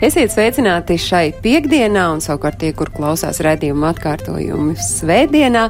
Esiet sveicināti šai piekdienā un savukārt tie, kur klausās redzījuma atkārtojumu svētdienā,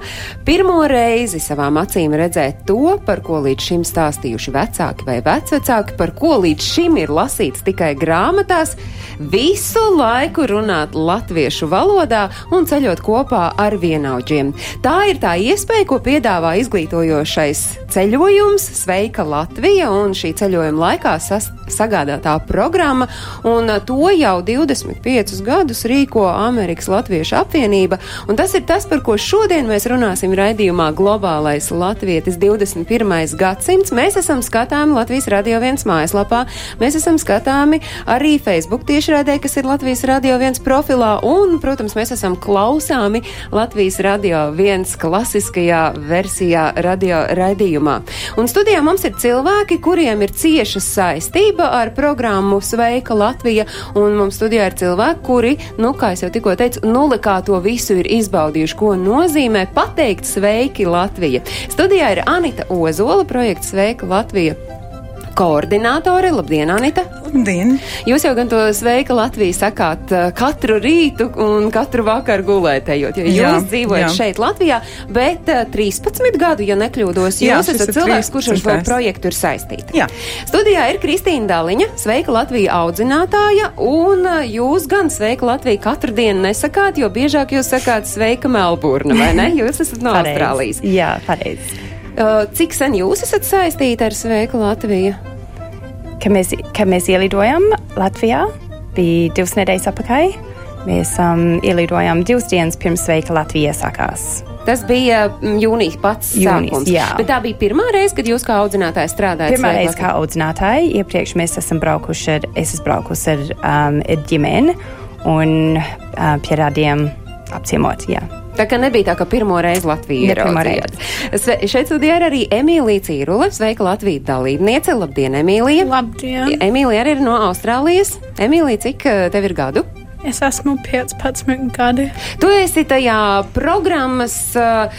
pirmo reizi savām acīm redzēt to, par ko līdz šim stāstījuši vecāki vai vecvecāki, par ko līdz šim ir lasīts tikai grāmatās, visu laiku runāt latviešu valodā un ceļot kopā ar vienaudžiem. Tā ir tā iespēja, ko piedāvā izglītojošais ceļojums Sveika Latvija un šī ceļojuma laikā sas, sagādātā programma, un to jau 25 gadus rīko Amerikas Latviešu apvienība, un tas ir tas, par ko šodien mēs runāsim raidījumā Globālais Latvietis 21. gadsimts. Mēs esam skatāmi Latvijas Radio 1 mājaslapā, mēs esam skatāmi arī Facebook tiešraidē, kas ir Latvijas Radio 1 profilā, un, protams, mēs esam klausāmi Latvijas Radio 1 klasiskajā versijā radio raidījumā. Un studijā mums ir cilvēki, kuriem ir cieša saistība ar programmu Sveika Latvija, un mums studijā ir cilvēki, kuri, nu, kā es jau tikko teicu, nulikā to visu ir izbaudījuši, ko nozīmē pateikt sveiki Latvija. Studijā ir Anita Ozola, projekts Sveika Latvija koordinātore. Labdien, Anita! Labdien! Jūs jau gan to sveika Latviju sakāt uh, katru rītu un katru vakaru gulētējot, jo Jā, jūs dzīvojat jā. šeit Latvijā, bet uh, 13 gadu, ja nekļūdos, Jā, jūs šis esat cilvēks, kurš ar šo 13. projektu ir saistīts. Jā. Studijā ir Kristīna Daliņa, sveika Latvija audzinātāja, un uh, jūs gan sveika Latvija katru dienu nesakāt, jo biežāk jūs sakāt sveika Melburna, vai ne? Jūs esat no. Austrālijas. Jā, pareizi. Cik sen jūs esat saistīti ar sveika Latviju? Kad mēs, kad mēs ielidojam Latvijā, bija divas nedēļas atpakaļ. Mēs um, ielidojām divas dienas pirms Sveika Latvija iesākās. Tas bija mm, jūnijas pats Jūnijas, sākums. jā. Bet tā bija pirmā reize, kad jūs kā audzinātājs strādājat. Pirmā reize kā audzinātāji, iepriekš mēs esam braukuši ar, es esmu braukusi ar, um, ar ģimeni un uh, pie rādiem apciemot. Jā. Tā kā nebija tā, ka pirmo reizi Latvija ir pirmo Sve, šeit studijā ir arī Emīlija Cīrule, sveika Latvijas dalībniece. Labdien, Emīlija! Labdien! Emīlija arī ir no Austrālijas. Emīlija, cik eh, tev ir gadu? Es esmu 15 gadi. Tu esi tajā programmas uh,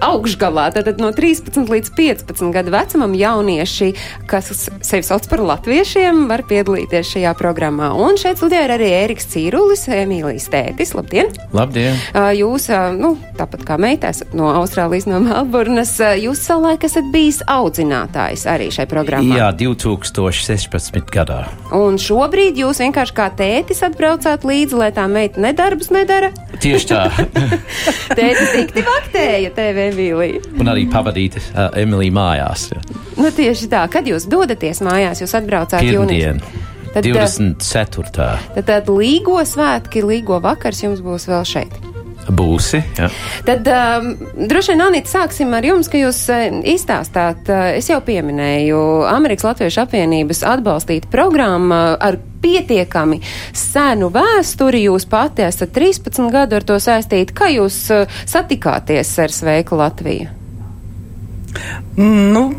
augšgalā, tātad no 13 līdz 15 gadu vecumam jaunieši, kas sevi sauc par latviešiem, var piedalīties šajā programmā. Un šeit studijā ir arī Ēriks Cīrulis, Emīlijas tētis. Labdien! Labdien! Uh, Jūs, uh, nu, tāpat kā meita, esat no Austrālijas, no Melburnas, uh, jūs savulaik esat bijis audzinātājs arī šai programmā. Jā, 2016. gadā. Un šobrīd jūs vienkārši kā tētis atbraucāt līdzi, lai tā meita nedarbus nedara. Tieši tā. Tētis dikti vaktēja tevi, Emīlija. Un arī pavadīt uh, Emīliju mājās. Nu, tieši tā. Kad jūs dodaties mājās, jūs atbraucāt jūnijas. Tad, 24. Tad, tad līgo svētki, līgo vakars jums būs vēl šeit. Būsi. Jā. Tad um, droši vien, Anita, sāksim ar jums, ka jūs uh, izstāstāt, uh, es jau pieminēju, Amerikas Latviešu apvienības atbalstīta programma ar pietiekami senu vēsturi. Jūs pati esat 13 gadu ar to saistīti. Kā jūs satikāties ar Sveiku Latviju? Nu,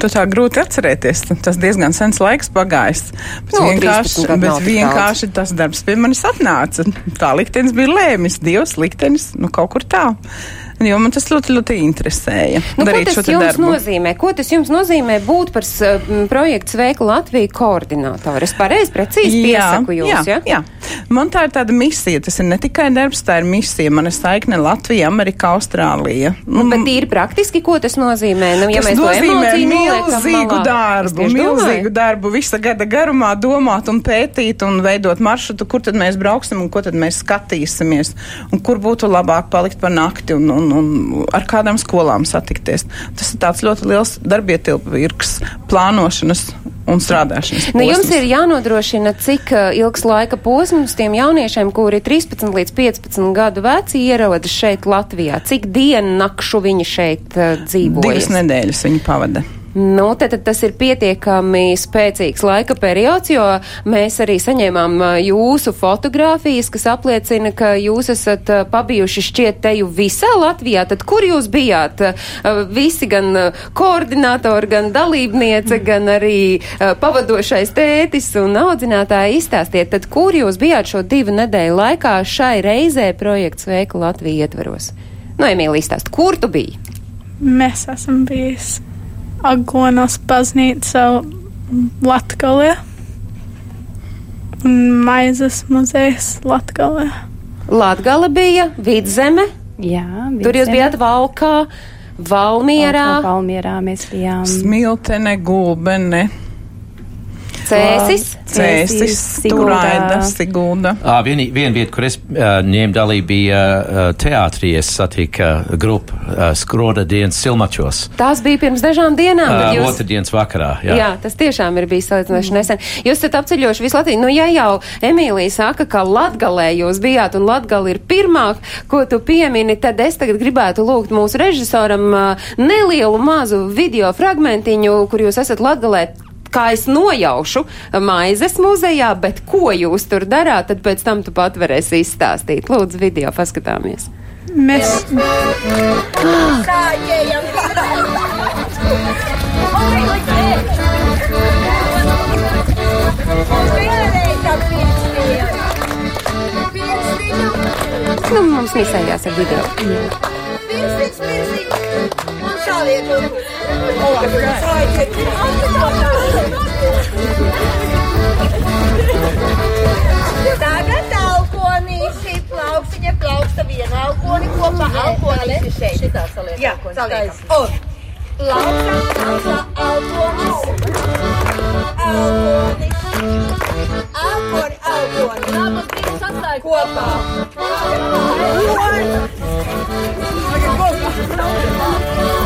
Tu tā grūti atcerēties. Tas diezgan sens laiks pagājis. Bet Nu, 13 vienkārši, bet vienkārši tas darbs pie manis atnāca. Tā liktenis bija lēmis, Dievs liktenis, nu kaut kur tā. Jo man tas ļoti, ļoti interesēja. Nu, ko tas jums darbu. nozīmē? Ko tas jums nozīmē būt par projektu Sveika Latvija koordinātoru? Es pareizi, precīzi piesaku jūs, jā, ja? jā. Man tā ir tāda misija. Tas ir ne tikai darbs, tā ir misija. Man ir saikne Latvija, Amerika, Austrālija. Nu, bet tīri praktiski, ko tas nozīmē? Nu, ja Tas mēs nozīmē milzīgu darbu, milzīgu darbu visa gada garumā domāt un pētīt un veidot maršrutu, kur tad mēs brauksim un ko tad mēs skatīsimies un kur būtu labāk palikt par nakti un, un, un ar kādām skolām satikties. Tas ir tāds ļoti liels darbietilpvirks plānošanas un strādāšanas. Nu, jums ir jānodrošina, cik uh, ilgs laika posms tiem jauniešiem, kuri 13 līdz 15 gadu veci ierodas šeit Latvijā. Cik dienu nakšu viņi šeit uh, dzīvo? Divas nedēļas viņi pavada. Nu, tad, tad tas ir pietiekami spēcīgs laika periods, jo mēs arī saņēmām jūsu fotogrāfijas, kas apliecina, ka jūs esat pabijuši šķiet teju visā Latvijā. Tad kur jūs bijāt? Visi gan koordinātori, gan dalībniece, gan arī pavadošais tētis un audzinātāji izstāstiet, tad kur jūs bijāt šo divu nedēļu laikā šai reizē projekts Veika Latvija ietveros? Nu, Emīlija, izstāst, kur tu biji? Mēs esam bijis Agonas baznīca Latgalē. un maizes muzejs Latgalē. Latgala bija, Vidzeme, Jā, tur jūs bijāt Valkā, Valmierā, Valmierā mēs bijām. Smiltene, gulbene, Cēsis. cēsis, Siguldā. turaida, sigulda. Ah, Viena vien vieta, kur es uh, ņēmu dalību, bija uh, teātrī. Es satiku uh, grupu uh, Skroda dienas silmačos. Tās bija pirms dažām dienām. Uh, bet jūs... Otradienas vakarā. Jā. Jā. tas tiešām ir bijis salīdzinoši nesen. Jūs esat apceļojuši visu Latviju. Nu, ja jau Emīlija saka, ka Latgalē jūs bijāt un Latgala ir pirmā, ko tu piemini, tad es tagad gribētu lūgt mūsu režisoram uh, nelielu mazu video fragmentiņu, kur jūs esat Latgalē. Kā es nojaušu maizes muzejā, bet ko jūs tur darāt, tad pēc tam tu pat varēsi izstāstīt. Lūdzu, video paskatāmies. Mēs Nu, mums misējās ar video. Tagad alkonīši plauksiņa plauksta viena alkoni kopā alkonīši šeit. Šitā saliek Jā, saliek. Un plauksta, plauksta alkonis. Alkonis. Alkoni, alkoni. Abas divas atslēg kopā. Alkoni. Alkoni, alkoni.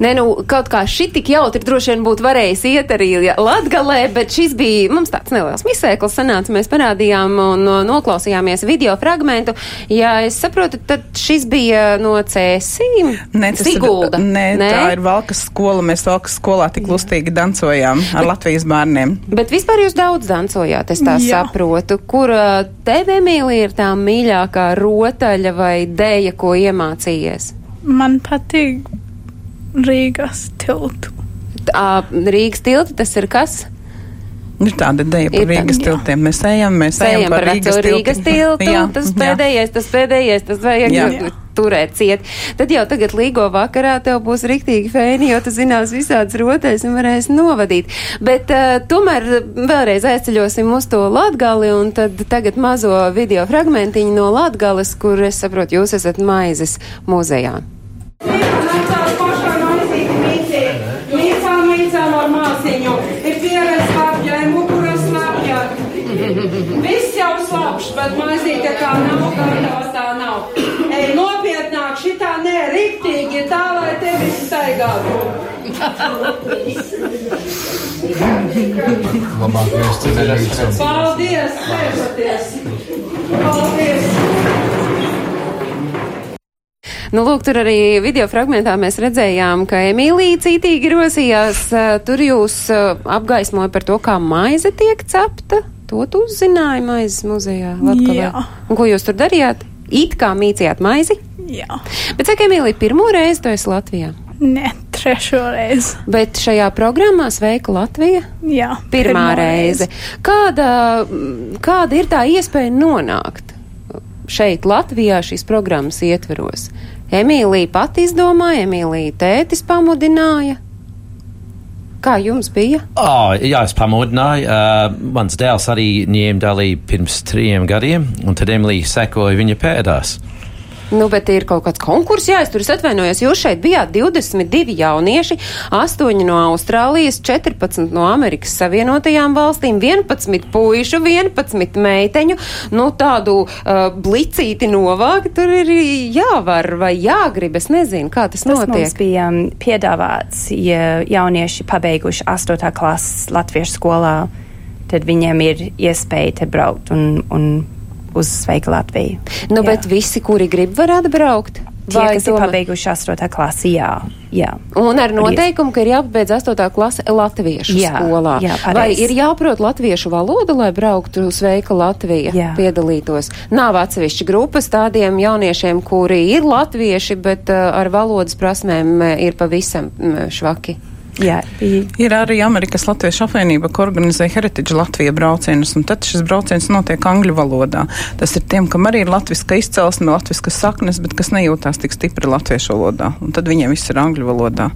Nē, nu, kaut kā šī tik jautri droši vien būtu varējis iet arī Latgalē, bet šis bija mums tāds neliels misēklis sanāca, mēs parādījām un no, noklausījāmies video fragmentu. Ja es saprotu, tad šis bija no Cēsīm? Nē, tas Sigulda. ir, nē, nē, tā ir Valkas skola. Mēs Valkas skolā tik lustīgi dancojām ar Latvijas bērniem. Bet vispār jūs daudz dancojāt, es tā Jā. saprotu. Kur ā, tev, Emīlija, ir tā mīļākā rotaļa vai dēja, ko iemācījies? man patīk Rīgas tiltu. Tā, Rīgas tilti, tas ir kas? Ir tāda ideja par tā- Rīgas jā. tiltiem. Mēs ejam, mēs Ejam ejam par veco Rīgas tiltu, Jā, tas jā. pēdējais, tas pēdējais, tas vajag Jā. jau turēt ciet. Tad jau tagad līgo vakarā tev būs riktīgi fēni, jo tu zinās visādas rotais un varēs novadīt. Bet uh, tomēr vēlreiz aizceļosim uz to Latgali un tad tagad mazo video fragmentiņu no Latgales, kur es saprotu, jūs esat maizes muzejā. Nācās Mīcām ar māsiņu. Ir pieredze slāpjai, mugura slāpjā. Viss jau slāpš, bet maizīte tā nav, gatava tā nav. Ej, nopietnāk, šitā nē, riktīgi, tā, lai tevi staigātu. Paldies, sēžaties. Paldies. Nu, lūk, tur arī video fragmentā mēs redzējām, ka Emīlija cītīgi rosījās. eh, Tur jūs eh, apgaismoja par to, kā maize tiek cepta. To tu uzzināji maizes muzejā Latgalē. Jā. Un ko jūs tur darījāt? It kā mīcījāt maizi. Jā, Bet, saka, Emīlija, pirmo reizi tu esi Latvijā. ne trešo reizi. Bet šajā programmā Sveika Latvija Jā, pirmā reize. Kāda, mm, kāda ir tā iespēja nonākt šeit Latvijā šīs programmas ietveros? Emīlija pati izdomāja, Emīlija tētis pamudināja. Kā jums bija? Oh, jā, es pamodināju. Uh, mans dēls arī ņēma dalību pirms trim gadiem, un tad Emīlija sekoja viņa pēdās. Nu, bet ir kaut kāds konkurss, jā, es atvainojos. Jūs šeit bijāt 22 jaunieši, 8 no Austrālijas, 14 no Amerikas Savienotajām valstīm, 11 puišu, 11 meiteņu. Nu, tādu uh, blicīti novākt, tur ir jāvar vai jāgrib, es nezinu, kā tas, Tas notiek. bija um, piedāvāts, ja jaunieši pabeiguši 8. klases latviešu skolā, tad viņiem ir iespēja te braukt un, un uz Sveika Latviju. Nu, Jā. bet visi, kuri grib, var atbraukt. Tie, Vai kas ir tomēr- pabeiguši 8. klasi, jā. jā. Un ar noteikumu, ka ir jāpabeidz 8. klase latviešu Jā, skolā. jā, Vai pareizi. ir jāprot latviešu valoda, lai brauktu uz Sveika Latvija, Jā. piedalītos? Nav atsevišķi grupas tādiem jauniešiem, kuri ir latvieši, bet uh, ar valodas prasmēm uh, ir pavisam mm, švaki. Jā, bija Ir arī Amerikas Latviešu apvienība, ka organizē Heritage Latvija braucienus, un tad šis brauciens notiek angļu valodā. Tas ir tiem, kam arī ir latviska izcelsme, latviska saknes, bet kas nejūtās tik stipri latviešu valodā. Un tad viņiem viss ir angļu valodā.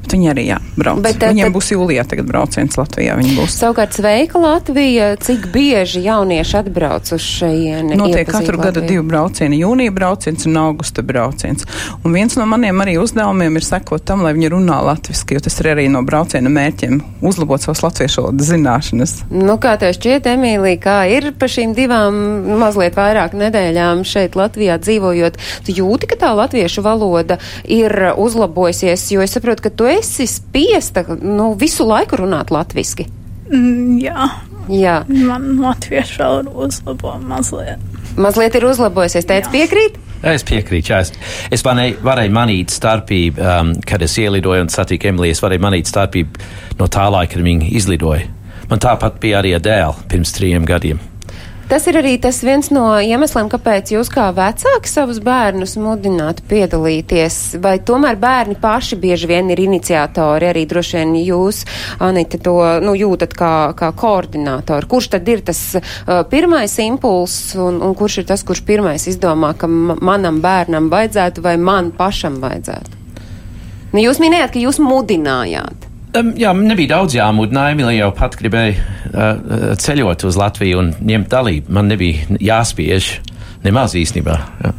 Bet viņi arī jā, brauc. Bet, eh, Viņiem tad- būs jūlijā tagad brauciens Latvijā. Savukārt, sveika Latvija, cik bieži jaunieši atbrauc uz šejieni? Notiek katru gadu Latviju? divi braucieni - jūnija brauciens un augusta brauciens. Un viens no maniem arī uzdevumiem ir sekot tam, lai viņi runā latviski, jo tas ir arī no brauciena mērķiem - uzlabot savas latviešu valodas zināšanas. Nu, kā tev šķiet, Emīlija, kā ir pa šīm divām mazliet vairāk nedēļām šeit Latvijā dzīvojot? Tu jūti, ka tā latviešu valoda ir uzlabojusies, jo es saprotu, ka tu esi spiesta nu, visu laiku runāt latviski. Mm, jā, Jā, man latviešu valoda uzlabo mazliet. mazliet ir uzlabojusies. Teic, piekrīt? Es piekrītu, jā. Es, es varēju, varēju manīt starpību, um, kad es ielidoju un satiku Emīliju. Es varēju manīt starpību no tā laika, kad viņa izlidoja. Man tāpat bija arī ar dēlu pirms trim gadiem. Tas ir arī tas viens no iemesliem, kāpēc jūs kā vecāki savus bērnus mudinātu piedalīties, vai tomēr bērni paši bieži vien ir iniciatori, arī droši vien jūs, Anita, to nu, jūtat kā, kā koordinātori. Kurš tad ir tas uh, pirmais impulss un, un kurš ir tas, kurš pirmais izdomā, ka ma- manam bērnam vajadzētu vai man pašam vajadzētu? Nu, jūs minējāt, ka jūs mudinājāt. Um, jā, man nebija daudz jāmudina. Emīlija jau pat gribēja uh, ceļot uz Latviju un ņemt dalību. Man nebija jāspiež nemaz īstenībā. Jā.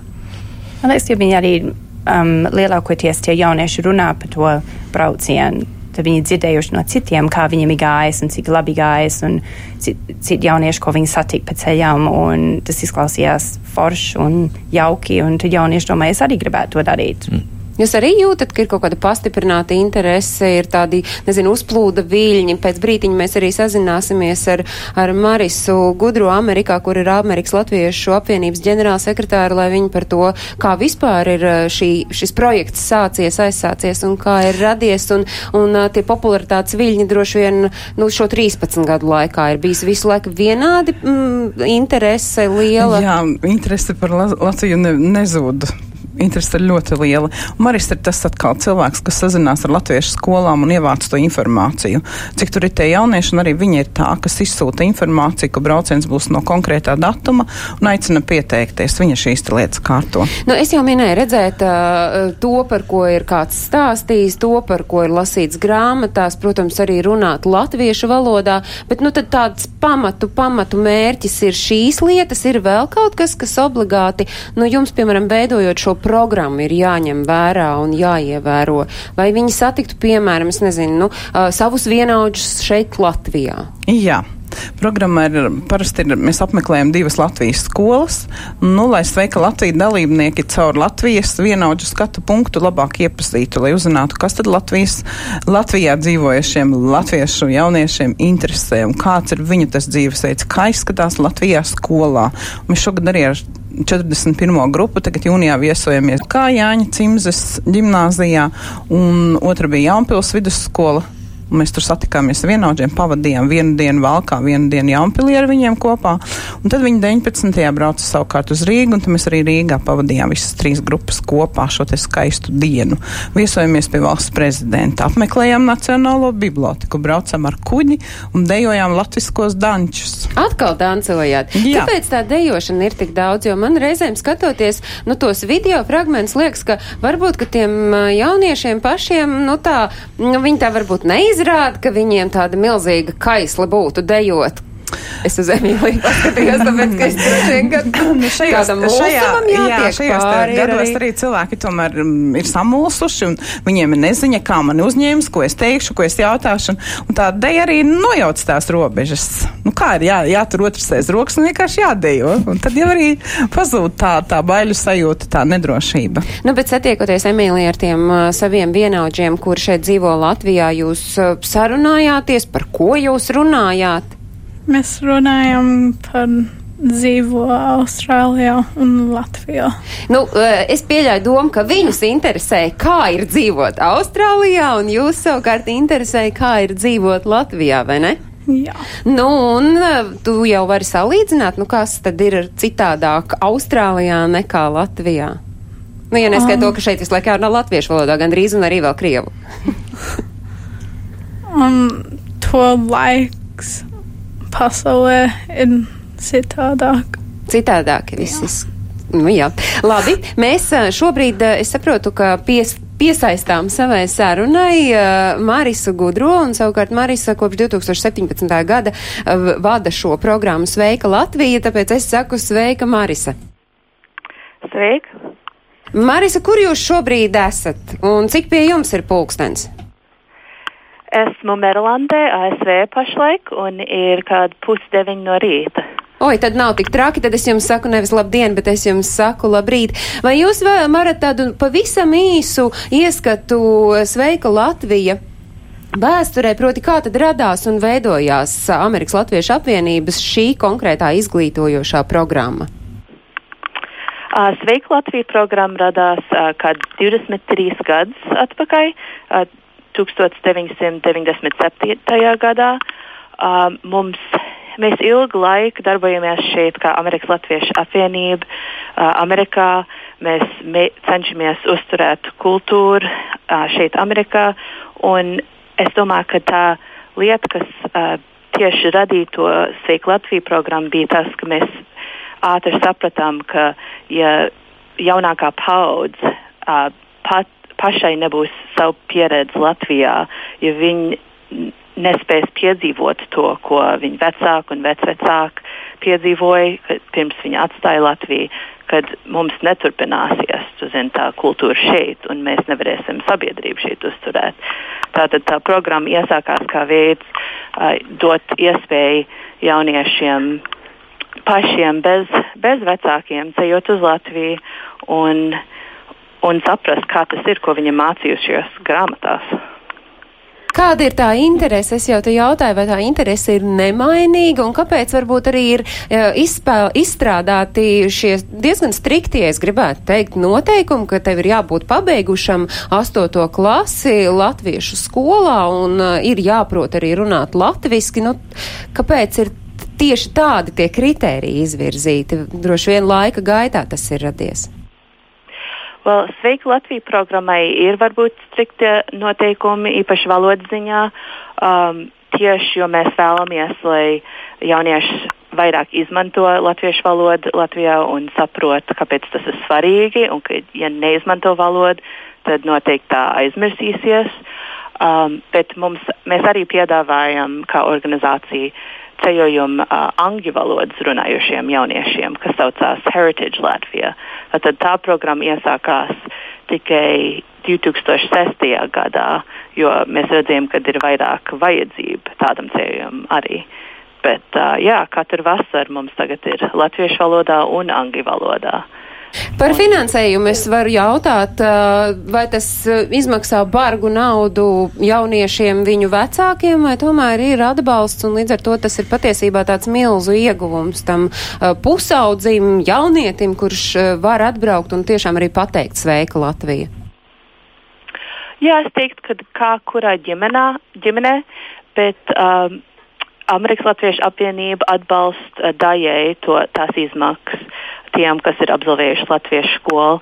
Man liekas, ka viņi arī um, lielākoties tie jaunieši runā par to braucienu. Tad viņi dzirdējuši no citiem, kā viņiem ir gājis un cik labi gājis, un citi cit jaunieši, ko viņi satika pa ceļām, un tas izklausījās forši un jauki, un tad jaunieši domāja, es arī gribētu to darīt. Mm. Jūs arī jūtat, ka ir kaut kāda pastiprināta interese, ir tādi, nezinu, uzplūda viļņi. Pēc brītiņa mēs arī sazināsimies ar, ar Marisu Gudru Amerikā, kur ir Amerikas Latviešu apvienības ģenerālsekretāra, lai viņi par to, kā vispār ir uh, šī, šis projekts sācies, aizsācies un kā ir radies. Un, un uh, tie popularitātes viļņi droši vien nu, šo 13 gadu laikā ir bijis visu laiku vienādi mm, interese liela. Jā, interese par La Latviju ne, nezūd. Interese ir ļoti liela. Un Maris ir tas atkal cilvēks, kas sazinās ar latviešu skolām un ievāc to informāciju. Cik tur ir tie jaunieši, un arī viņi ir tā, kas izsūta informāciju, ka brauciens būs no konkrētā datuma un aicina pieteikties. Viņa šīs lietas kārto. Nu, es jau minēju redzēt uh, to, par ko ir kāds stāstījis, to, par ko ir lasīts grāmatās, protams, arī runāt latviešu valodā, bet nu tad tāds pamatu, pamatu mērķis ir šīs lietas, ir vēl kaut kas, kas obligāti, nu jums, piemēram, veidojot šo programmu, ir jāņem vērā un jāievēro. Vai viņi satiktu, piemēram, es nezinu, nu, savus vienaudžus šeit Latvijā? Jā. Programma ir parasti, ir, mēs apmeklējam divas Latvijas skolas, nu, lai sveika Latvija dalībnieki caur Latvijas vienaudžu skatu punktu labāk iepazītu, lai uzzinātu, kas tad Latvijas, Latvijā dzīvojušiem latviešu jauniešiem interesē un kāds ir viņu tas dzīvesveids, kā izskatās Latvijā skolā. Un mēs šogad arī ar 41. grupu tagad jūnijā viesojamies kā Jāņa Cimzes ģimnāzijā un otra bija Jaunpils vidusskola. Un Mēs tur satikāmies ar vienaudžiem, pavadījām vienu dienu Valkā, vienu dienu Jaunpilī ar viņiem kopā. Un tad viņi 19. brauca savukārt uz Rīgu, un tad mēs arī Rīgā pavadījām visas trīs grupas kopā šo te skaistu dienu. Viesojamies pie valsts prezidenta, apmeklējām Nacionālo biblioteku, braucam ar kuģi un dejojām latviskos dančus. Atkal dancojāt. Jā. Kāpēc tā dejošana ir tik daudz? Jo man reizēm skatoties, nu, tos video fragmentus, liekas, ka varbūt, ka tiem jauniešiem pašiem, nu, tā, nu, viņi tā varbūt neizrāda, ka viņiem tāda milzīga kaisla būtu dejot. Es uz Emīliju paskatījos, tāpēc, ka es droši vien, ka Nu, kādam šajā, jā, ir gados arī- cilvēki tomēr mm, ir samulsuši un viņiem ir neziņa, kā man uzņēmis, ko es teikšu, ko es jautāšu. Un, un tā deja arī nojauc tās robežas. Nu, kā ir jā, jātur otrs aiz rokas un vienkārši jādejo. Un tad jau arī pazūd tā, tā baiļu sajūta, tā nedrošība. Nu, bet satiekoties Emīlija ar tiem uh, saviem vienaudžiem, kur šeit dzīvo Latvijā, jūs uh, sarunājāties, par ko jūs runājāt? Mēs runājam par dzīvo Austrālijā un Latvijā. Nu, uh, es pieļauju domu, ka viņus interesē, kā ir dzīvot Austrālijā, un jūs savukārt interesē, kā ir dzīvot Latvijā, vai ne? Jā. Nu, un uh, tu jau vari salīdzināt, nu, kas tad ir citādāk Austrālijā nekā Latvijā? Nu, ja neskait to, ka šeit visu laiku jārunā latviešu valodā, gandrīz un arī vēl krievu. un to laiks pasaulē ir citādāk. Citādāk ir viss. Nu, jā. Labi, mēs šobrīd, es saprotu, ka pies, piesaistām savai sarunai uh, Marisu Gudro, un savukārt Marisa kopš 2017. gada uh, vada šo programmu Sveika Latvija, tāpēc es saku Sveika Marisa. Sveika! Marisa, kur jūs šobrīd esat, un cik pie jums ir pulkstens? Esmu Merlandē, ASV pašlaik, un ir kāda pusdeviņi no rīta. Oi, tad nav tik traki, tad es jums saku nevis labdien, bet es jums saku labrīt. Vai jūs va- varat tādu pavisam īsu ieskatu Sveika Latvija? Vēsturē, proti, kā tad radās un veidojās Amerikas Latviešu apvienības šī konkrētā izglītojošā programma? Sveika Latvija programma radās kāds 23 gadus atpakaļ, 1997. gadā. Uh, mums, mēs ilgu laiku darbojamies šeit kā Amerikas Latviešu apvienība. Uh, Amerikā mēs me, cenšamies uzturēt kultūru uh, šeit Amerikā. Es domāju, ka tā lieta, kas uh, tieši radīja to Sveika Latvija programmu, bija tas, ka mēs ātri sapratām, ka ja jaunākā paudze uh, pat, pašai nebūs savu pieredzi Latvijā, ja viņi nespēs piedzīvot to, ko viņu vecāki un vecvecāki piedzīvoja, pirms viņi atstāja Latviju, kad mums neturpināsies tu zini, tā kultūra šeit, un mēs nevarēsim sabiedrību šeit uzturēt. Tātad tā programma iesākās kā veids uh, dot iespēju jauniešiem pašiem bez, bez vecākiem ceļot uz Latviju un, un saprast, kā tas ir, ko viņi mācījušies grāmatās. Kāda ir tā interese? Es jau te jautāju, vai tā interese ir nemainīga un kāpēc varbūt arī ir e, izspēl, izstrādāti šie diezgan striktie, es gribētu teikt, noteikumi, ka tev ir jābūt pabeigušam astoto klasi latviešu skolā un uh, ir jāprot arī runāt latviski. Nu, kāpēc ir tieši tādi tie kritēriji izvirzīti? Droši vien laika gaitā tas ir radies. Well, Sveika Latvija programmai ir varbūt strikti noteikumi, īpaši valodas ziņā, um, tieši jo mēs vēlamies, lai jaunieši vairāk izmanto latviešu valodu Latvijā un saprot, kāpēc tas ir svarīgi, un ka, ja neizmanto valodu, tad noteikti tā aizmirsīsies. Um, bet mums, mēs arī piedāvājam kā organizācija ceļojumu uh, angļu valodas runājošiem jauniešiem, kas saucās Heritage Latvija. Tad tā programma iesākās tikai 2006. gadā, jo mēs redzējām, ka ir vairāk vajadzība tādam ceļojumam arī. Bet uh, jā, katru vasaru mums tagad ir latviešu valodā un angļu valodā. Par finansējumu es varu jautāt, vai tas izmaksā bargu naudu jauniešiem viņu vecākiem, vai tomēr ir atbalsts, un līdz ar to tas ir patiesībā tāds milzu ieguvums tam pusaudzim, jaunietim, kurš var atbraukt un tiešām arī pateikt sveika Latvija. Jā, es teiktu, ka kā kurā ģimenā, ģimenē, bet um, Amerikas Latviešu apvienība atbalsta uh, daļēji tās izmaksas tiem, kas ir absolvējuši latviešu skolu.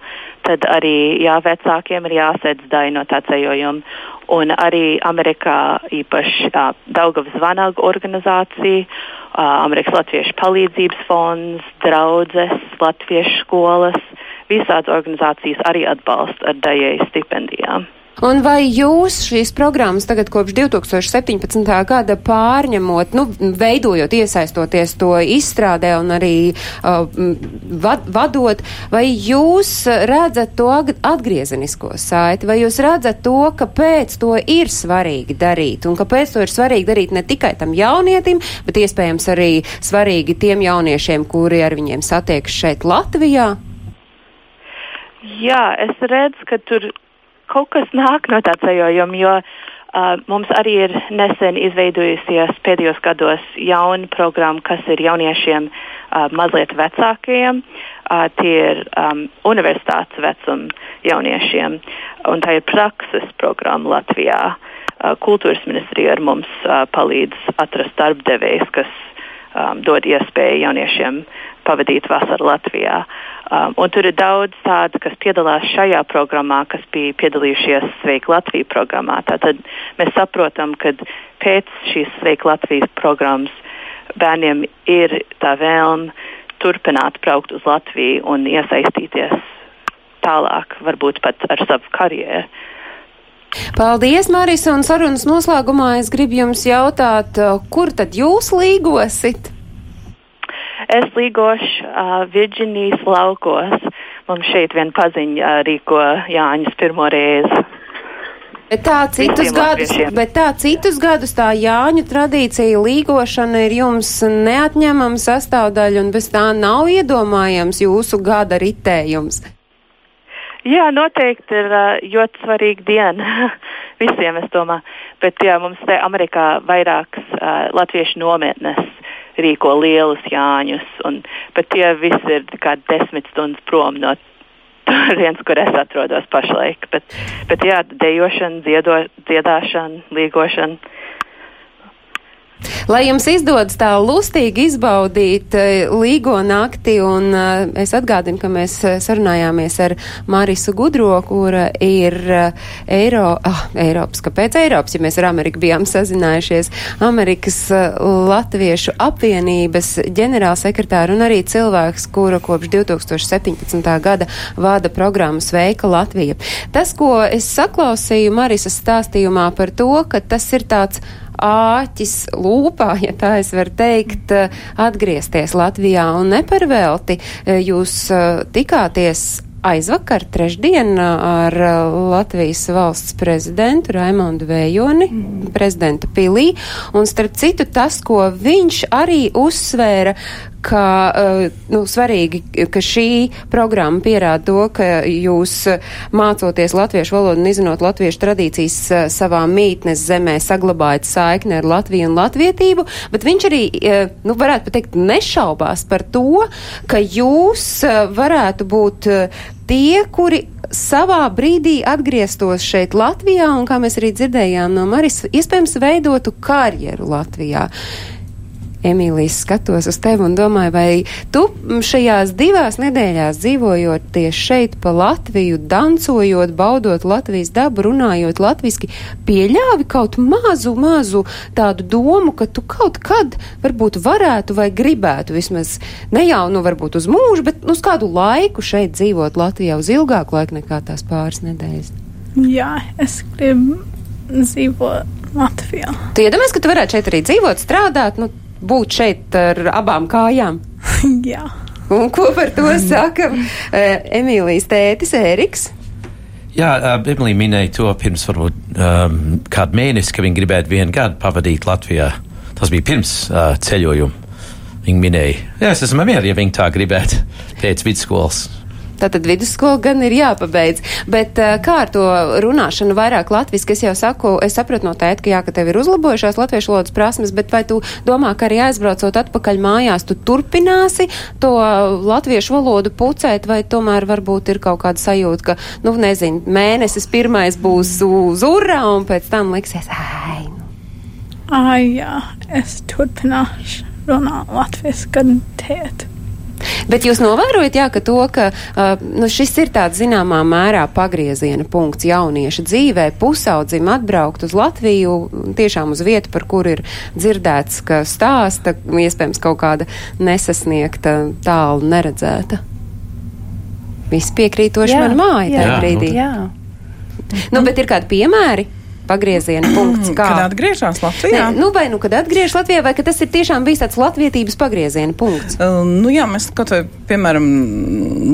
Tad arī jā, vecākiem ir jāsēdz daļa no tā ceļojuma. Un arī Amerikā īpaši uh, Daugavas Vanaga organizācija, uh, Amerikas Latviešu palīdzības fonds, draudzes, latviešu skolas, visādas organizācijas arī atbalsta ar daļēju stipendijām. Un vai jūs šīs programmas tagad kopš 2017. gada pārņemot, nu, veidojot, iesaistoties to izstrādē un arī uh, vad, vadot, vai jūs redzat to atgriezenisko saiti, vai jūs redzat to, kāpēc to ir svarīgi darīt un kāpēc to ir svarīgi darīt ne tikai tam jaunietim, bet iespējams arī svarīgi tiem jauniešiem, kuri ar viņiem satiekas šeit Latvijā? Jā, es redzu, ka tur kaut kas nāk no tā ceļojuma, jo uh, mums arī ir nesen izveidojusies pēdējos gados jauna programma, kas ir jauniešiem uh, mazliet vecākajiem. Uh, tie ir um, universitātes vecuma jauniešiem, un tā ir prakses programma Latvijā. Uh, kultūras ministrija ar mums uh, palīdz atrast darbdevējs, kas um, dod iespēju jauniešiem pavadīt vasaru Latvijā. Um, tur ir daudz tādu, kas piedalās šajā programmā, kas bija piedalījušies Sveika Latvija programmā. Tātad mēs saprotam, ka pēc šīs Sveika Latvijas programmas bērniem ir tā vēlme turpināt braukt uz Latviju un iesaistīties tālāk, varbūt pat ar savu karjeru. Paldies, Maris, un sarunas noslēgumā es gribu jums jautāt, kur tad jūs līgosit? Es līgošu uh, Virģinijas laukos. Mums šeit vien paziņa rīko Jāņus pirmo reizi. Bet tā, citus gadus, bet tā citus gadus tā Jāņu tradīcija līgošana ir jums neatņemama sastāvdaļa un bez tā nav iedomājams jūsu gada ritējums. Jā, noteikti ir ļoti svarīga diena visiem, es domāju. Bet jā, mums te Amerikā vairākas uh, latviešu nometnes rīko lielus jāņus, un, bet tie visi ir kā desmit stundas prom no turienes, kur es atrodos pašlaik. Bet, bet jā, dejošana, dziedo, dziedāšana, līgošana Lai jums izdodas tā lustīgi izbaudīt uh, līgo nakti, un uh, es atgādinu, ka mēs uh, sarunājāmies ar Marisu Gudro, kura ir Eiro, ah, Eiropas, kāpēc Eiropas, ja mēs ar Ameriku bijām sazinājušies, Amerikas Latviešu apvienības ģenerālsekretāra un arī cilvēks, kura kopš 2017. gada vada programmu Sveika Latvija. Tas, ko es saklausīju Marisas stāstījumā par to, ka tas ir tāds āķis lūpā, ja tā es varu teikt, atgriezties Latvijā un neparvelti. Jūs tikāties aizvakar, trešdien, ar Latvijas valsts prezidentu Raimondu Vējoni, mm. prezidenta pilī, un starp citu tas, ko viņš arī uzsvēra, ka uh, nu, svarīgi, ka šī programma pierāda to, ka jūs mācoties latviešu valodu un izzinot latviešu tradīcijas uh, savā mītnes zemē saglabājat saikni ar Latviju un latvietību, bet viņš arī, uh, nu, varētu pateikt, nešaubās par to, ka jūs varētu būt tie, kuri savā brīdī atgrieztos šeit Latvijā un, kā mēs arī dzirdējām no Maris, iespējams veidotu karjeru Latvijā. Emīlijas skatos uz tevi un domāju, vai tu šajās divās nedēļās dzīvojot tieši šeit pa Latviju, dancojot, baudot Latvijas dabu, runājot latviski, pieļāvi kaut mazu, mazu tādu domu, ka tu kaut kad varbūt varētu vai gribētu vismaz ne jau, nu, varbūt uz mūžu, bet uz kādu laiku šeit dzīvot Latvijā uz ilgāku laiku nekā tās pāris nedēļas. Jā, es gribu dzīvot Latvijā. Tu iedomājies, ka tu varētu šeit arī dzīvot, strādāt, nu, būt šeit ar abām kājām. Jā. Un ko par to saka uh, Emīlijas tētis Ēriks? Jā, Emīlija minēja to pirms varbūt um, kādu mēnesi, ka viņa gribētu vienu gadu pavadīt Latvijā. Tas bija pirms uh, ceļojuma. Viņa minēja, jā, es esmu mierīgi, ja viņa tā gribētu pēc vidusskolas. Tātad vidusskola gan ir jāpabeidz. Bet uh, kā ar to runāšanu vairāk latviski? Es jau saku, es sapratu no tēta, ka jā, ka tev ir uzlabojušās latviešu valodas prasmes, bet vai tu domā, ka arī aizbraucot atpakaļ mājās, tu turpināsi to latviešu valodu pucēt, vai tomēr varbūt ir kaut kāda sajūta, ka, nu, nezinu, mēnesis pirmais būs uz urā un pēc tam liksies, ai. Nu. Ai, jā, es turpināšu runāt latviešu, kad tēt. Bet jūs novērojat, jā, ka to, ka uh, nu, šis ir tāds zināmā mērā pagrieziena punkts jaunieša dzīvē, pusaudzim atbraukt uz Latviju, tiešām uz vietu, par kur ir dzirdēts, ka stāsta, iespējams, kaut kāda nesasniegta, tālu neredzēta. Viss piekrītoši man māja tajā brīdī. Jā. Nu, bet ir kādi piemēri? Pagrieziena punkts. Kā kad atgriežas Latvijā? Ne, nu, vai nu, kad atgriežas Latvijā, vai tas ir tiešām bijis tāds latvietības pagrieziena punkts? Uh, nu, jā, mēs kaut vai, piemēram,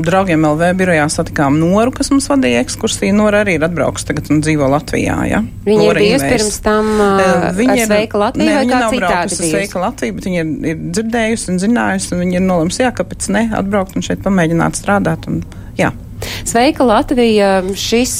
draugiem LV birojā satikām Noru, kas mums vadīja ekskursiju. Nora arī ir atbraukusi tagad un dzīvo Latvijā, jā. Viņa Nora ir bijusi pirms tam uh, viņa ir sveika Latvijā ne, vai kā citādi uz sveika Latviju, bet viņa ir, ir dzirdējusi un zinājusi, un viņa ir nolems, jā, kāpēc ne, atbraukt un šeit pamēģināt strādāt. Un, jā. Sveika Latvija! Šis,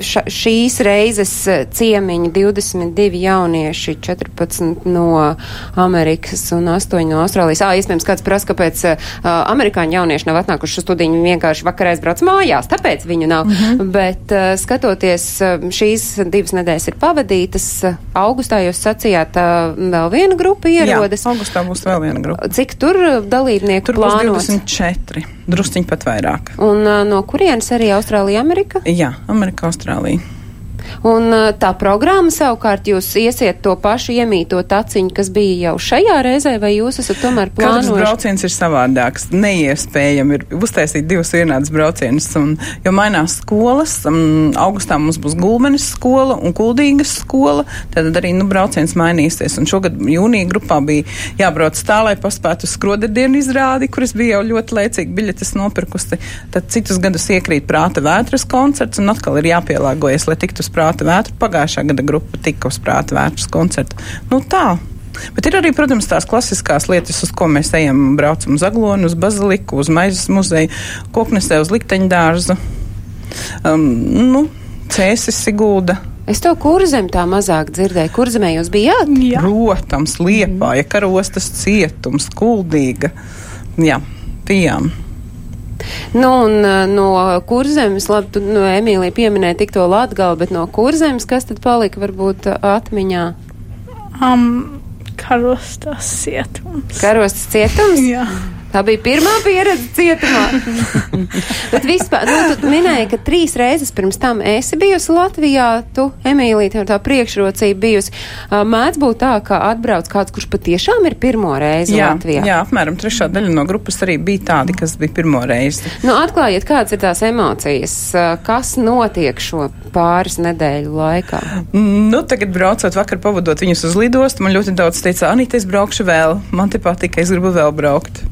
ša, šīs reizes ciemiņi 22 jaunieši, 14 no Amerikas un 8 no Austrālijas. Ā, iespējams, kāds prasa, kāpēc uh, amerikāņu jaunieši nav atnākuši uz studiju, viņi vienkārši vakarā aizbrauc mājās, tāpēc viņu nav. Mm -hmm. Bet uh, skatoties, šīs divas nedēļas ir pavadītas. Augustā jūs sacījāt, uh, vēl viena grupa ierodas. Jā, augustā būs vēl viena grupa. Cik tur dalībnieku tur būs 24, drusciņi pat vairāk. Un uh, no kurienes arī Austrālija, Amerika? Jā, Amerika, Austrālija. Un tā programma savukārt jūs iesiet to pašu iemīto taciņu, kas bija jau šajā reizē, vai jūs esat tomēr plānojuši? Katrs brauciens ir savādāks. Neiespējami ir uztaisīt divus vienādus braucienus, un, jo mainās skolas. Um, augustā mums būs Gulmenes skola un Kuldīgas skola, tad arī nu, brauciens mainīsies. Un šogad jūnija grupā bija jābrauc tā, lai paspētu skroderdienu izrādi, kuras bija jau ļoti lēcīgi biļetes nopirkusi. Tad citus gadus iekrīt prāta vētras koncerts, un atkal ir jāpielāgojas, lai tiktu uz prāta vētru. Pagājušā gada grupa tika uz prāta vētras koncertu. Nu tā. Bet ir arī, protams, tās klasiskās lietas, uz ko mēs ejam. Braucam uz Aglonu, uz Baziliku, uz Maizes muzeju, Koknesē, uz Likteņdārzu. Um, nu, Cēsis Sigulda. Es to kurzem tā mazāk dzirdēju. Kurzemē jūs bijāt? Jā. Protams, Liepāja, Karostas cietums, Kuldīga. Jā, bijām. Nu, un no kurzemes, labi, tu, no Emīlija pieminēja tik to Latgalu, bet no kurzemes, kas tad palika varbūt atmiņā? Um, karostas cietums. Karostas cietums? Jā. Tā bija pirmā pieredze cietumā. Bet vispār, nu, tu minēji, ka trīs reizes pirms tam esi bijusi Latvijā, tu, Emīlija, tev tā priekšrocība bijusi. Mēdz būt tā, ka atbrauc kāds, kurš patiešām ir pirmo reizi jā, Latvijā. Jā, apmēram trešā daļa no grupas arī bija tādi, kas bija pirmo reizi. Nu, atklājiet, kādas ir tās emocijas, kas notiek šo pāris nedēļu laikā? Nu, tagad braucot vakar pavadot viņus uz lidostu, man ļoti daudz teica, Anita, es braukšu vēl, man te patika, es gribu vēl braukt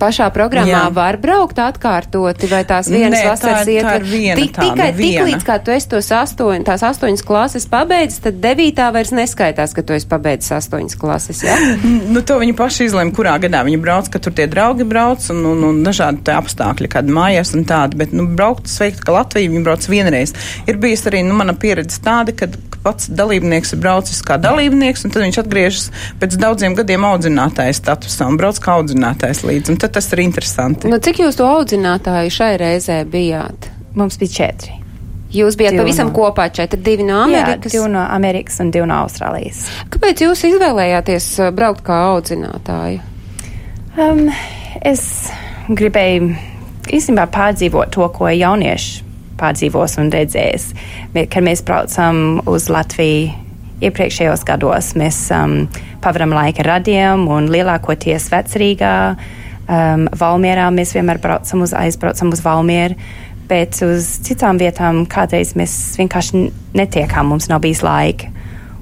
pašā programmā Jā. var braukt atkārtoti, vai tās vienas Nē, vasaras tā, ietver? tā Tik, tāda, tikai tik līdz, kā tu esi tos astoņ, tās astoņas klases pabeidzis, tad devītā vairs neskaitās, ka tu esi pabeidzis astoņas klases, jā? Nu, to viņi paši izlēma, kurā gadā viņi brauc, ka tur tie draugi brauc un, un, un dažādi tie apstākļi, kāda mājās un tāda, bet, nu, braukt sveikt, ka Latvija viņi brauc vienreiz. Ir bijis arī, nu, mana pieredze tāda, kad pats dalībnieks ir braucis kā dalībnieks, un tad viņš atgriežas pēc daudziem gadiem audzinātāja statusā un brauc kā audzinātājs līdzi, un tad tas ir interesanti. Nu, cik jūs to audzinātāju šai reizē bijāt? Mums bija četri. Jūs bijat Divi pavisam no- kopā četri, divi no Amerikas. Jā, divi no Amerikas un divi no Austrālijas. Kāpēc jūs izvēlējāties uh, braukt kā audzinātāju? Um, es gribēju īstenībā pārdzīvot to, ko jaunieši pārdzīvos un redzēs. Kad mēs braucam uz Latviju iepriekšējos gados, mēs um, pavadām laika radiem un lielākoties vecrīgā. Um, Valmierā mēs vienmēr braucam uz, aizbraucam uz Valmieru, bet uz citām vietām kādreiz mēs vienkārši netiekām, mums nav bijis laika.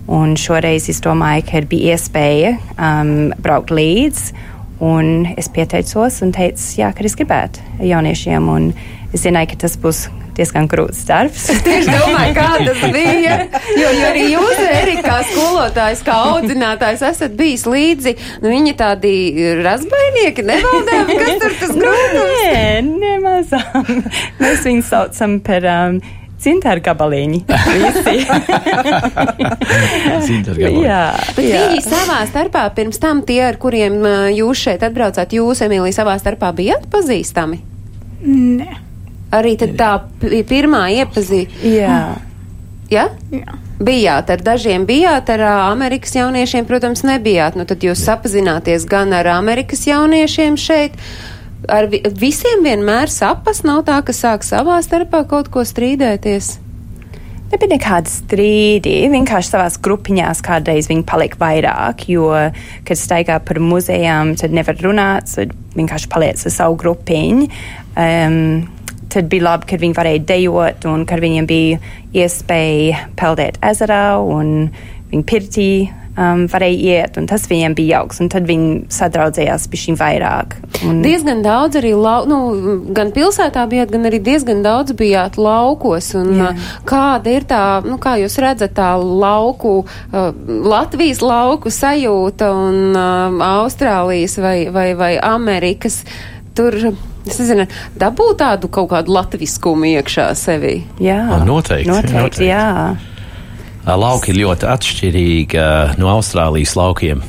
Un šoreiz es domāju, ka bija iespēja um, braukt līdzi. Un es pieteicos un teicu, jā, ka es gribētu jauniešiem. Un es zināju, ka tas būs diezgan grūts darbs. Tieši domāju, kā tas bija. Jo, jo arī jūs, Erika, kā skolotājs, kā audzinātājs, esat bijis līdzi. Nu, viņi tādi razbainieki, nevaldāmi, kas tur tas grūtums. Nē, nemazām. Mēs viņus saucam par um. Visi. Cintāru gabaliņu. jā, Bet jā. viņi savā starpā, pirms tam tie, ar kuriem ā, jūs šeit atbraucāt, jūs, Emīlija, savā starpā bijat pazīstami? Nē. Arī tad tā pi- pirmā iepazīšana. jā. Ja? Jā. Bijāt ar dažiem, bijāt ar Amerikas jauniešiem, protams, nebijāt. Nu, tad jūs sapazināties gan ar Amerikas jauniešiem šeit. Ar vi visiem vienmēr sapas nav tā, ka sāk savā starpā kaut ko strīdēties. Nebija nekāda strīdi. Vienkārši savās grupiņās kādreiz viņi palika vairāk, jo, kad staigā par muzejām, tad nevar runāt, tad vienkārši paliec ar savu grupiņu. Um, tad bija labi, kad viņi varēja dejot un kad viņiem bija iespēja peldēt ezerā un viņi pirtī um, varēja iet, un tas viņiem bija jauks, un tad viņi sadraudzējās pišķiņ vairāk. Un, Diezgan daudz arī, lau, nu, gan pilsētā bijāt, gan arī diezgan daudz bijāt laukos. Un, Jā. uh, kāda ir tā, nu, kā jūs redzat, tā lauku, uh, Latvijas lauku sajūta un uh, Austrālijas vai, vai, vai Amerikas? Tur Es nezinu, dabūt tādu kaut kādu latviskumu iekšā sevī. Jā, O, noteikti, noteikti, noteikti. jā. Lauki ir ļoti atšķirīgi no Austrālijas laukiem.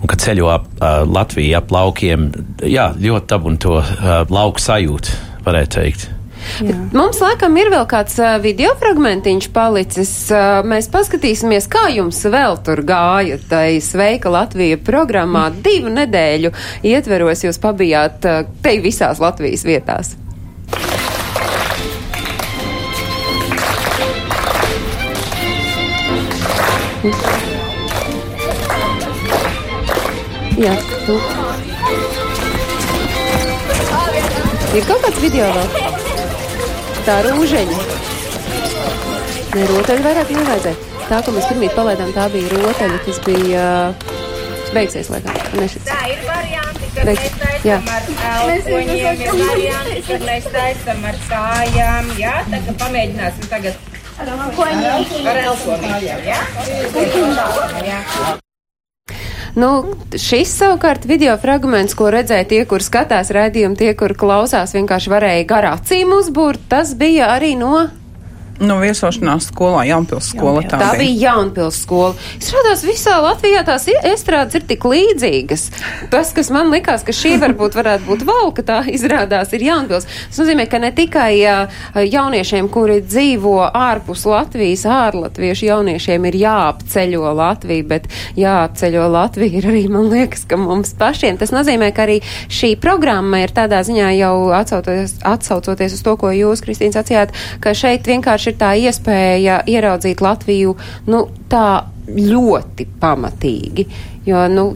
Un, kad ceļo ap ā, Latviju ap laukiem, jā, ļoti dabūn to ā, lauku sajūtu, varētu teikt. Mums laikam ir vēl kāds video fragmentiņš palicis. Mēs paskatīsimies, kā jums vēl tur gāja. Tai Sveika Latvija programmā divu nedēļu ietveros jūs pabijāt te visās Latvijas vietās. Jā, tu. Ir kaut kāds video vēl? Tā rūžeņa. Nē, rotaļu vairāk nevajadzēja. Tā, ko mēs pirmīt palaidām, tā bija rotaļa, kas bija beigsies, laikam. Nešits. Tā ir varianti, kad Beig- mēs jā. taisām ar elkoņiem, ir varianti, kad mēs taisām ar kājām, jā, tā kā pamēģināsim tagad ar elkoņiem, jā? jā. Nu, šis savukārt video fragments, ko redzēja tie, kur skatās raidījumu, tie, kur klausās, vienkārši varēja garā acīm uzbūrt, tas bija arī no No viesošanās skolā, Jaunpils skola. Tā, Tā bija Jaunpils skola. Izrādās, visā Latvijā tās estrādes ir tik līdzīgas. Tas, kas man likās, ka šī varbūt varētu būt valka, tā izrādās ir Jaunpils. Tas nozīmē, ka ne tikai jauniešiem, kuri dzīvo ārpus Latvijas, ārlatviešu jauniešiem ir jāapceļo Latviju, bet jāapceļo Latviju ir arī, man liekas, ka mums pašiem. Tas nozīmē, ka arī šī programma ir tādā ziņā jau atsaucoties, atsaucoties uz to, ko jūs, Kristīna, sacījāt, ka šeit vienkārši ir tā iespēja ieraudzīt Latviju, nu, tā ļoti pamatīgi, jo, nu,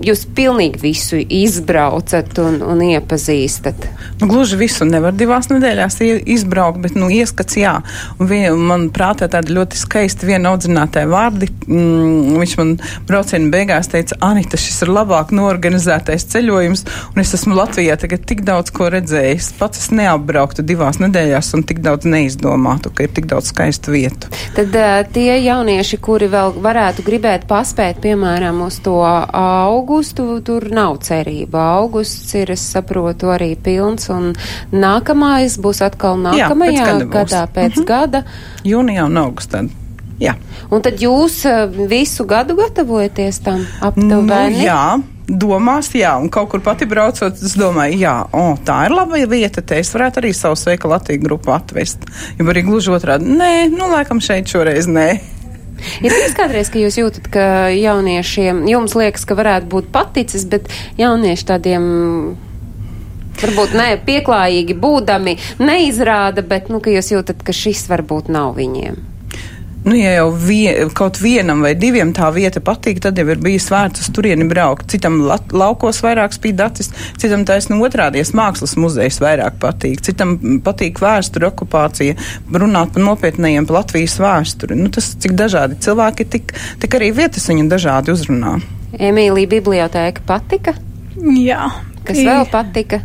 jūs pilnīgi visu izbraucat un, un iepazīstat. Nu, gluži visu nevar divās nedēļās izbraukt, bet, nu, ieskats jā. Un man prātā tādi ļoti skaisti viena audzinātāja vārdi. Mm, viņš man brauciena beigās teica, Anita, šis ir labāk norganizētais ceļojums, un es esmu Latvijā tagad tik daudz ko redzējis. Pats es neapbrauktu divās nedēļās un tik daudz neizdomātu, ka ir tik daudz skaistu vietu. Tad uh, tie jaunieši, kuri vēl varētu gribēt paspēt, piemēram, uz to augustu, tur nav cerība. Augusts ir, es saprotu, arī pilns, un nākamais būs atkal Jā, nākamajā gada būs. gadā pēc Mhm. gada. Jūnijā un augustā. Jā. Un tad jūs uh, visu gadu gatavojaties tam aptuveni? Nu, jā, domās, jā, un kaut kur pati braucot, es domāju, jā, o, tā ir laba vieta, te es varētu arī savu sveika Latviju grupu atvest. Ja arī gluži otrādi, nē, nu, laikam šeit šoreiz nē. Ir bijis kādreiz, ka jūs jūtat, ka jauniešiem, jums liekas, ka varētu būt paticis, bet jaunieši tādiem. Varbūt ne pieklājīgi būdami, neizrāda, bet nu, jūs jūtat, ka šis varbūt nav viņiem. Nu, ja jau vie, kaut vienam vai diviem tā vieta patīk, tad jau ir bijis vērts uz turieni braukt. Citam lat, laukos vairāk spīd acis, citam taisnu otrādies mākslas muzejs vairāk patīk, citam patīk vēsture, okupācija, runāt par nopietnējiem par Latvijas vēsturi. Nu, tas, cik dažādi cilvēki, tik, tik arī vietas viņu dažādi uzrunā. Emīlija bibliotēka patika? Jā. Kas vēl patika?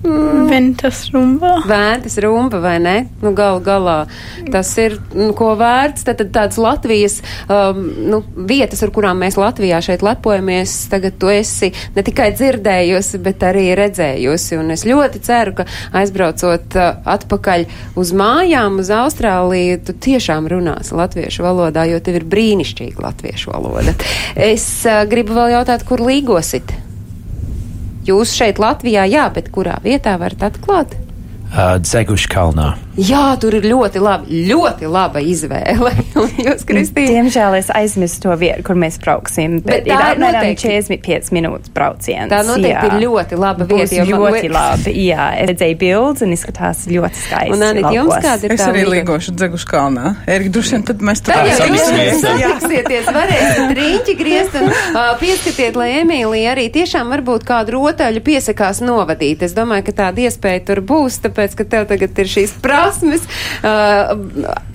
Ventas rumba. Vēntas rumba vai ne? Nu, gal galā tas ir, nu, ko vērts. Tad, tad tāds Latvijas um, nu, vietas, ar kurām mēs Latvijā šeit lepojamies, tagad tu esi ne tikai dzirdējusi, bet arī redzējusi. Un es ļoti ceru, ka aizbraucot uh, atpakaļ uz mājām, uz Austrāliju, tu tiešām runāsi latviešu valodā, jo tev ir brīnišķīga latviešu valoda. Es uh, gribu vēl jautāt, kur līgosit? Jūs šeit Latvijā, jā, bet kurā vietā varat atklāt? Uh, Dzeguši kalnā. Jā, tur ir ļoti laba, ļoti laba izvēle. Jūs, Kristīna? Diemžēl es aizmirsu to vietu, kur mēs brauksim. Bet Bet, tā ir apmēram noteikti- 45 minūtes brauciens. Tā noteikti jā. ir ļoti laba Būs vieta, man ļoti liekas- labi. Jā, es redzēju bildes un izskatās ļoti skaisti. Un, Anita, jums kāda ir Es tā arī līga? līgošu dzegušu kalnā. Erika, droši vien tad mēs tur satiksieties, varēsiet rīņķi griezt un uh, pieskatiet, lai Emīlija arī tiešām varbūt kādu rotaļu piesakās novadīt. Es domāju, ka tāda iespēja tur būs, tāpēc, ka tev tagad ir šīs prasības prasmes, uh,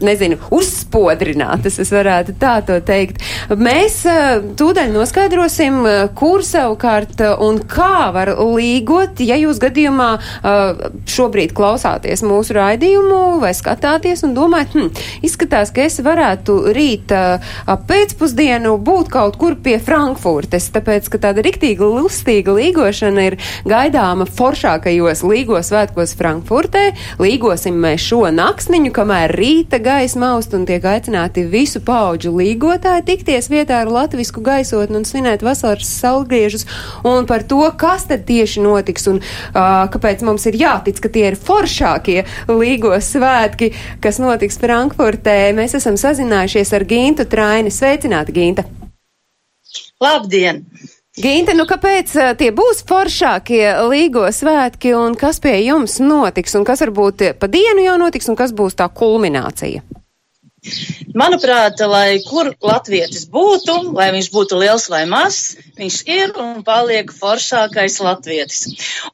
nezinu, uzspodrinātas, es varētu tā to teikt. Mēs uh, tūdaļ noskaidrosim, uh, kur savukārt uh, un kā var līgot, ja jūs gadījumā uh, šobrīd klausāties mūsu raidījumu vai skatāties un domājat, hm, izskatās, ka es varētu rīt uh, pēcpusdienu būt kaut kur pie Frankfurtes, tāpēc, ka tāda riktīga lustīga līgošana ir gaidāma foršākajos līgo svētkos Frankfurtē. Līgosim mēs šo naksniņu, kamēr rīta gaisma aust un tiek aicināti visu pauģu līgotāji tikties vietā ar latvisku gaisotni un svinēt vasaras saulgriežus un par to, kas tad tieši notiks un uh, kāpēc mums ir jātic, ka tie ir foršākie līgo svētki, kas notiks Frankfurtē. Mēs esam sazinājušies ar Gintu Traini. Sveicināti, Ginta! Labdien! Ginte, nu kāpēc uh, tie būs foršākie līgo svētki un kas pie jums notiks un kas varbūt pa dienu jau notiks un kas būs tā kulminācija? Manuprāt, lai kur latvietis būtu, lai viņš būtu liels vai mazs, viņš ir un paliek foršākais latvietis.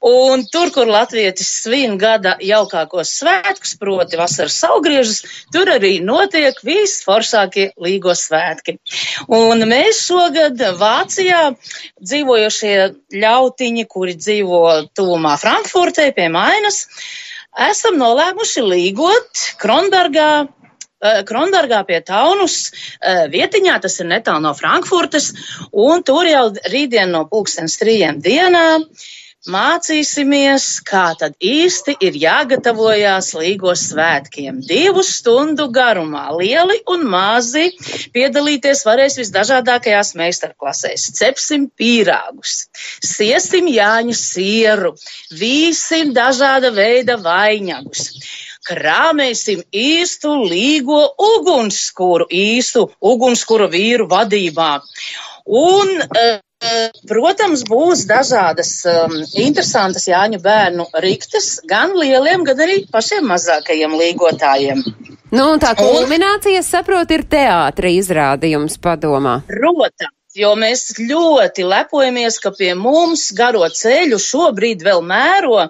Un tur, kur latvietis svin gada jaukākos svētkus, proti vasaras saugriežus, tur arī notiek visforšākie līgo svētki. Un mēs šogad Vācijā dzīvojošie ļautiņi, kuri dzīvo tuvumā Frankfurtē pie Mainas, esam nolēmuši līgot Kronbergā Kronbergā pie Taunus eh, vietiņā, tas ir netālu no Frankfurtes, un tur jau rītdien no pulkstens trījiem dienā mācīsimies, kā tad īsti ir jāgatavojās līgos svētkiem. Divu stundu garumā lieli un mazi piedalīties varēs visdažādākajās meistarklasēs. Cepsim pīrāgus, siesim jāņu sieru, vīsim dažāda veida vainagus krāmēsim īstu līgo ugunskura, īstu ugunskura vīru vadībā. Un, uh, Protams, būs dažādas um, interesantas Jāņu bērnu riktes, gan lieliem, gan arī pašiem mazākajiem līgotājiem. Nu, tā kulminācija, saprot, ir teātra izrādījums padomā. Protams jo mēs ļoti lepojamies, ka pie mums garo ceļu šobrīd vēl mēro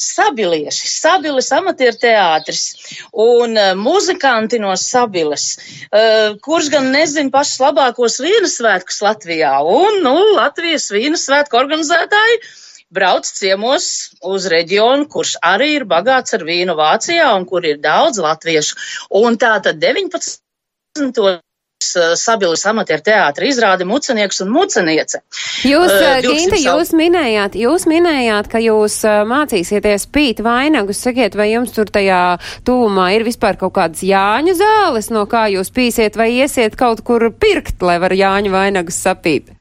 sabilieši, sabiles amatieru teātris un uh, muzikanti no sabiles, uh, kurš gan nezin pašus labākos vīnas svētkus Latvijā. Un, nu, Latvijas vīnas svētku organizētāji brauc ciemos uz reģionu, kurš arī ir bagāts ar vīnu Vācijā un kur ir daudz latviešu. Un tā tad 19. Eh, Sabilas amatieru teātra izrāde Mucenieks un Muceniece. Jūs, uh, Ginta, jūs minējāt, jūs minējāt, ka jūs mācīsieties pīt vainagus. Sakiet, vai jums tur tajā tūmā ir vispār kaut kādas Jāņu zāles, no kā jūs pīsiet, vai iesiet kaut kur pirkt, lai var Jāņu vainagus sapīt?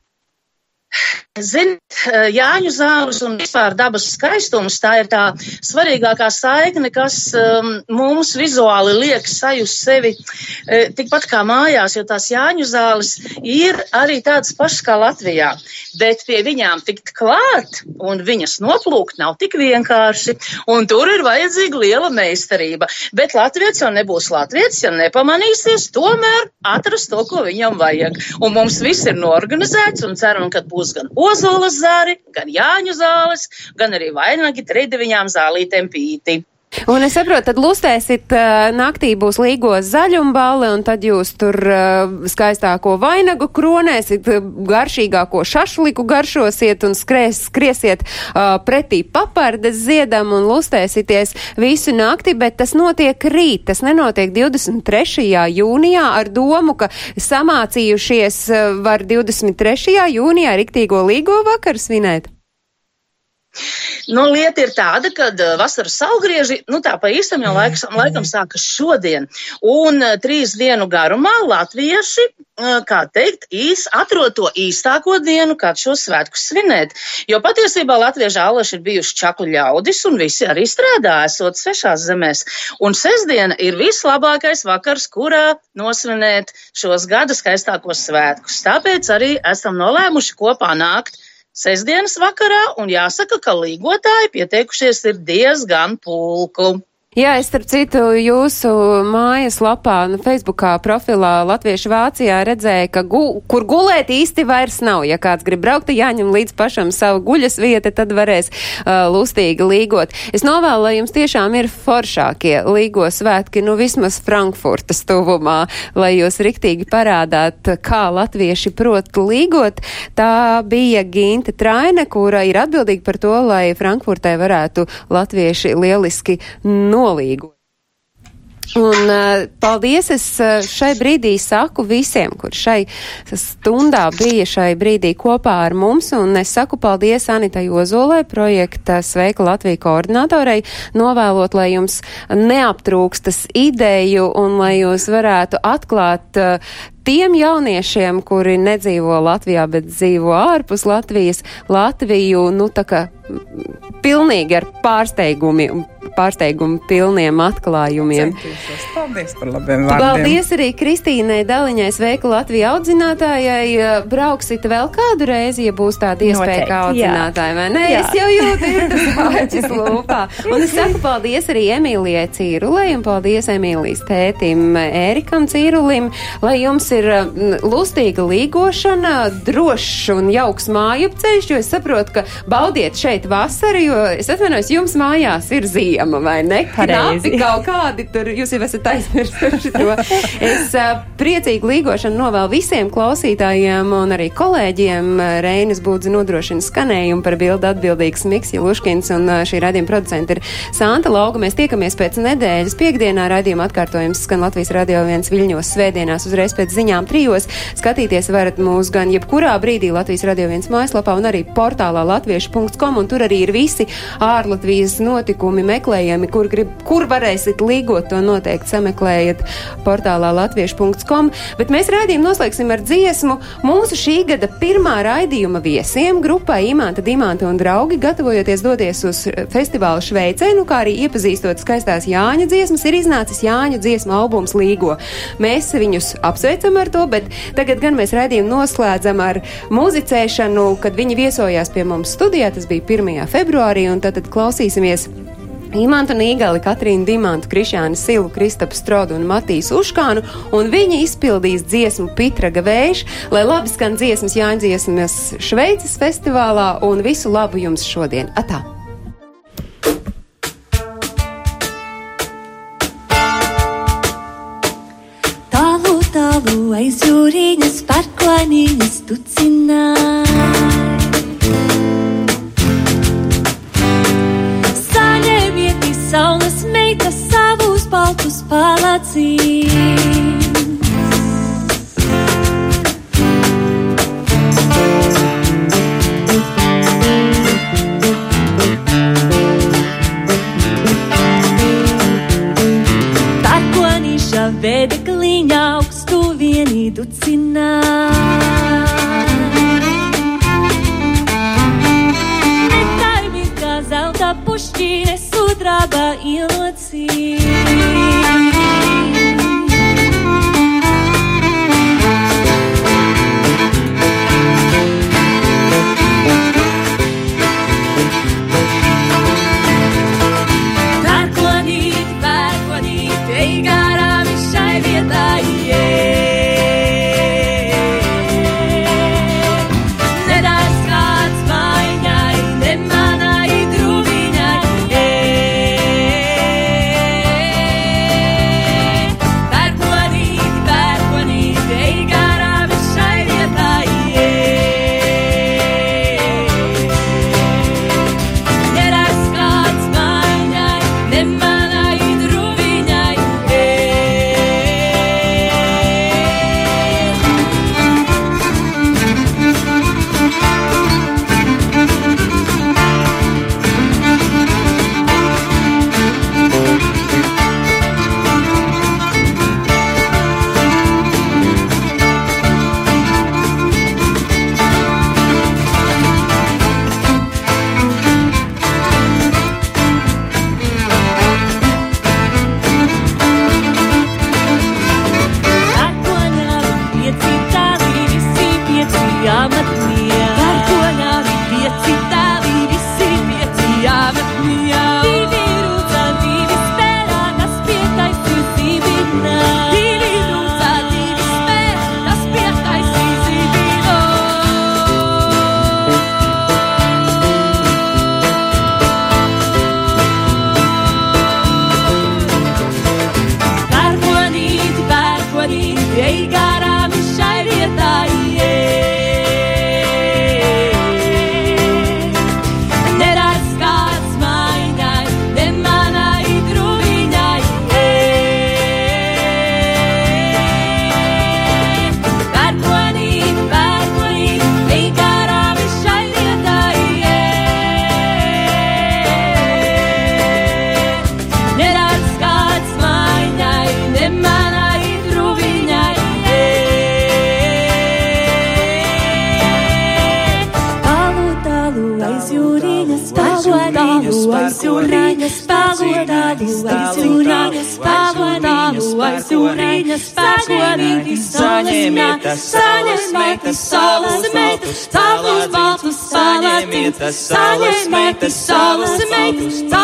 Ziniet, eh, Jāņu zāles un vispār dabas skaistums, tā ir tā svarīgākā saikne, kas um, mums vizuāli liek sajust sevi e, tikpat kā mājās, jo tās Jāņu zāles ir arī tādas pašas kā Latvijā. Bet pie viņām tikt klāt un viņas noplūkt nav tik vienkārši, un tur ir vajadzīga liela meistarība. Bet Latvijas jau nebūs Latvijas, ja nepamanīsies, tomēr atrast to, ko viņam vajag. Un mums viss ir norganizēts un ceram, ka būs gan ozolas zāri, gan jāņu zāles, gan arī vainagi trideviņām zālītēm pīti. Un es saprotu, tad lustēsit, naktī būs līgos zaļumballi, un tad jūs tur skaistāko vainagu kronēsit, garšīgāko šašliku garšosiet un skrēs, skriesiet uh, pretī papardes ziedam un lustēsities visu nakti, bet tas notiek rīt, tas nenotiek 23. jūnijā ar domu, ka samācījušies var 23. jūnijā riktīgo līgo vakaru svinēt. Nu, lieta ir tāda, ka uh, vasaras saugrieži, nu tā pa īstam jau laikam, laikam sākas šodien. Un uh, trīs dienu garumā latvieši, uh, kā teikt, īs, atrod to īstāko dienu, kad šo svētku svinēt. Jo patiesībā latvieši āleši ir bijuši čaklu ļaudis un visi arī strādā, esot svešās zemēs. Un sestdiena ir vislabākais vakars, kurā nosvinēt šos gada skaistākos svētkus. Tāpēc arī esam nolēmuši kopā nākt sestdienas vakarā, un jāsaka, ka līgotāji pieteikušies ir diezgan pulku. Jā, es starp citu jūsu mājas lapā, nu, Facebookā profilā Latviešu Vācijā redzēju, ka gu, kur gulēt īsti vairs nav. Ja kāds grib braukt, jāņem līdz pašam savu guļas vieta, tad varēs uh, lustīgi līgot. Es novēlu, lai jums tiešām ir foršākie līgo svētki, nu vismaz Frankfurtas tuvumā, lai jūs riktīgi parādāt, kā latvieši prot līgot. Tā bija Ginta Traine, kura ir atbildīga par to, lai Frankfurtē varētu latvieši lieliski no nolīgu. Un uh, paldies es uh, šai brīdī saku visiem, kur šai stundā bija šai brīdī kopā ar mums, un es saku paldies Anitai Ozolai, projekta Sveika Latvija koordinatorei, novēlot, lai jums neaptrūkstas ideju un lai jūs varētu atklāt uh, tiem jauniešiem, kuri nedzīvo Latvijā, bet dzīvo ārpus Latvijas, Latviju, nu tā kā pilnīgi ar pārsteigumi pārsteigumu pilniem atklājumiem. Centīšos. Paldies par labiem vārdiem. Paldies arī Kristīnai Daliņai, sveika Latvija audzinātājai. Brauksit vēl kādu reizi, ja būs tāda iespēja Noteikti, kā audzinātāji, vai ne? Jā. Es jau jūtu, ir tas vāķis lūpā. Un es saku paldies arī Emīlijai Cīrulai un paldies Emīlijas tētim Ērikam Cīrulim, lai jums ir lustīga līgošana, drošs un jauks mājupceļš, jo es saprotu, ka baudiet šeit vasaru, jo es atvainojos, jums mājās ir ziema, vai ne? Knapi kaut kādi tur, jūs jau esat aizmirsuši to. Es priecīgi līgošanu novēlu visiem klausītājiem un arī kolēģiem. Reinis Būdzi nodrošina skanējumu par bildu atbildīgs Miks Jeluškins un šī radījuma producenta ir Santa Lauga. Mēs tiekamies pēc nedēļas piekdienā. Radījuma atkārtojums skan Latvijas radio viens viļņos svētdienās uzreiz pēc ziņām trijos. Skatīties varat mūs gan jebkurā brīdī Latvijas radio viens mājaslapā un arī portālā latviešu.com un tur arī ir visi ārlatvijas notikumi meklējami, kur, grib, kur varēsit līgot to noteikti sameklējiet portālā latviešu.com. Bet mēs raidījumu noslēgsim ar dziesmu mūsu šī gada pirmā raidījuma viesiem grupai Imanta, Dimanta un draugi, gatavojoties doties uz festivālu Šveicē, nu kā arī iepazīstot skaistās Jāņa dziesmas, ir iznācis Jāņa dziesmu albums Līgo. Mēs viņus apsveicam ar to, bet tagad gan mēs raidījumu noslēdzam ar muzicēšanu, kad viņi viesojās pie mums studijā, tas bija 1. februārī, un tad, tad klausīsimies Imantu Nīgali, Katrīnu Dimantu, Krišānu Silu, Kristapu Strodu un Matīsu Uškānu, un viņi izpildīs dziesmu Pitraga vējš, lai labi skan dziesmas Jāņdziesmas Šveices festivālā, un visu labu jums šodien. Atā! Aiz jūrīņas parklainīņas tucināja. Saņemiet saules meitas savus baltus palacīņus. medicina. Deitai-me em casa, alta postina, sua traba e notícia. Spēlētīs, saņemiet, saules meitas, tavus baltus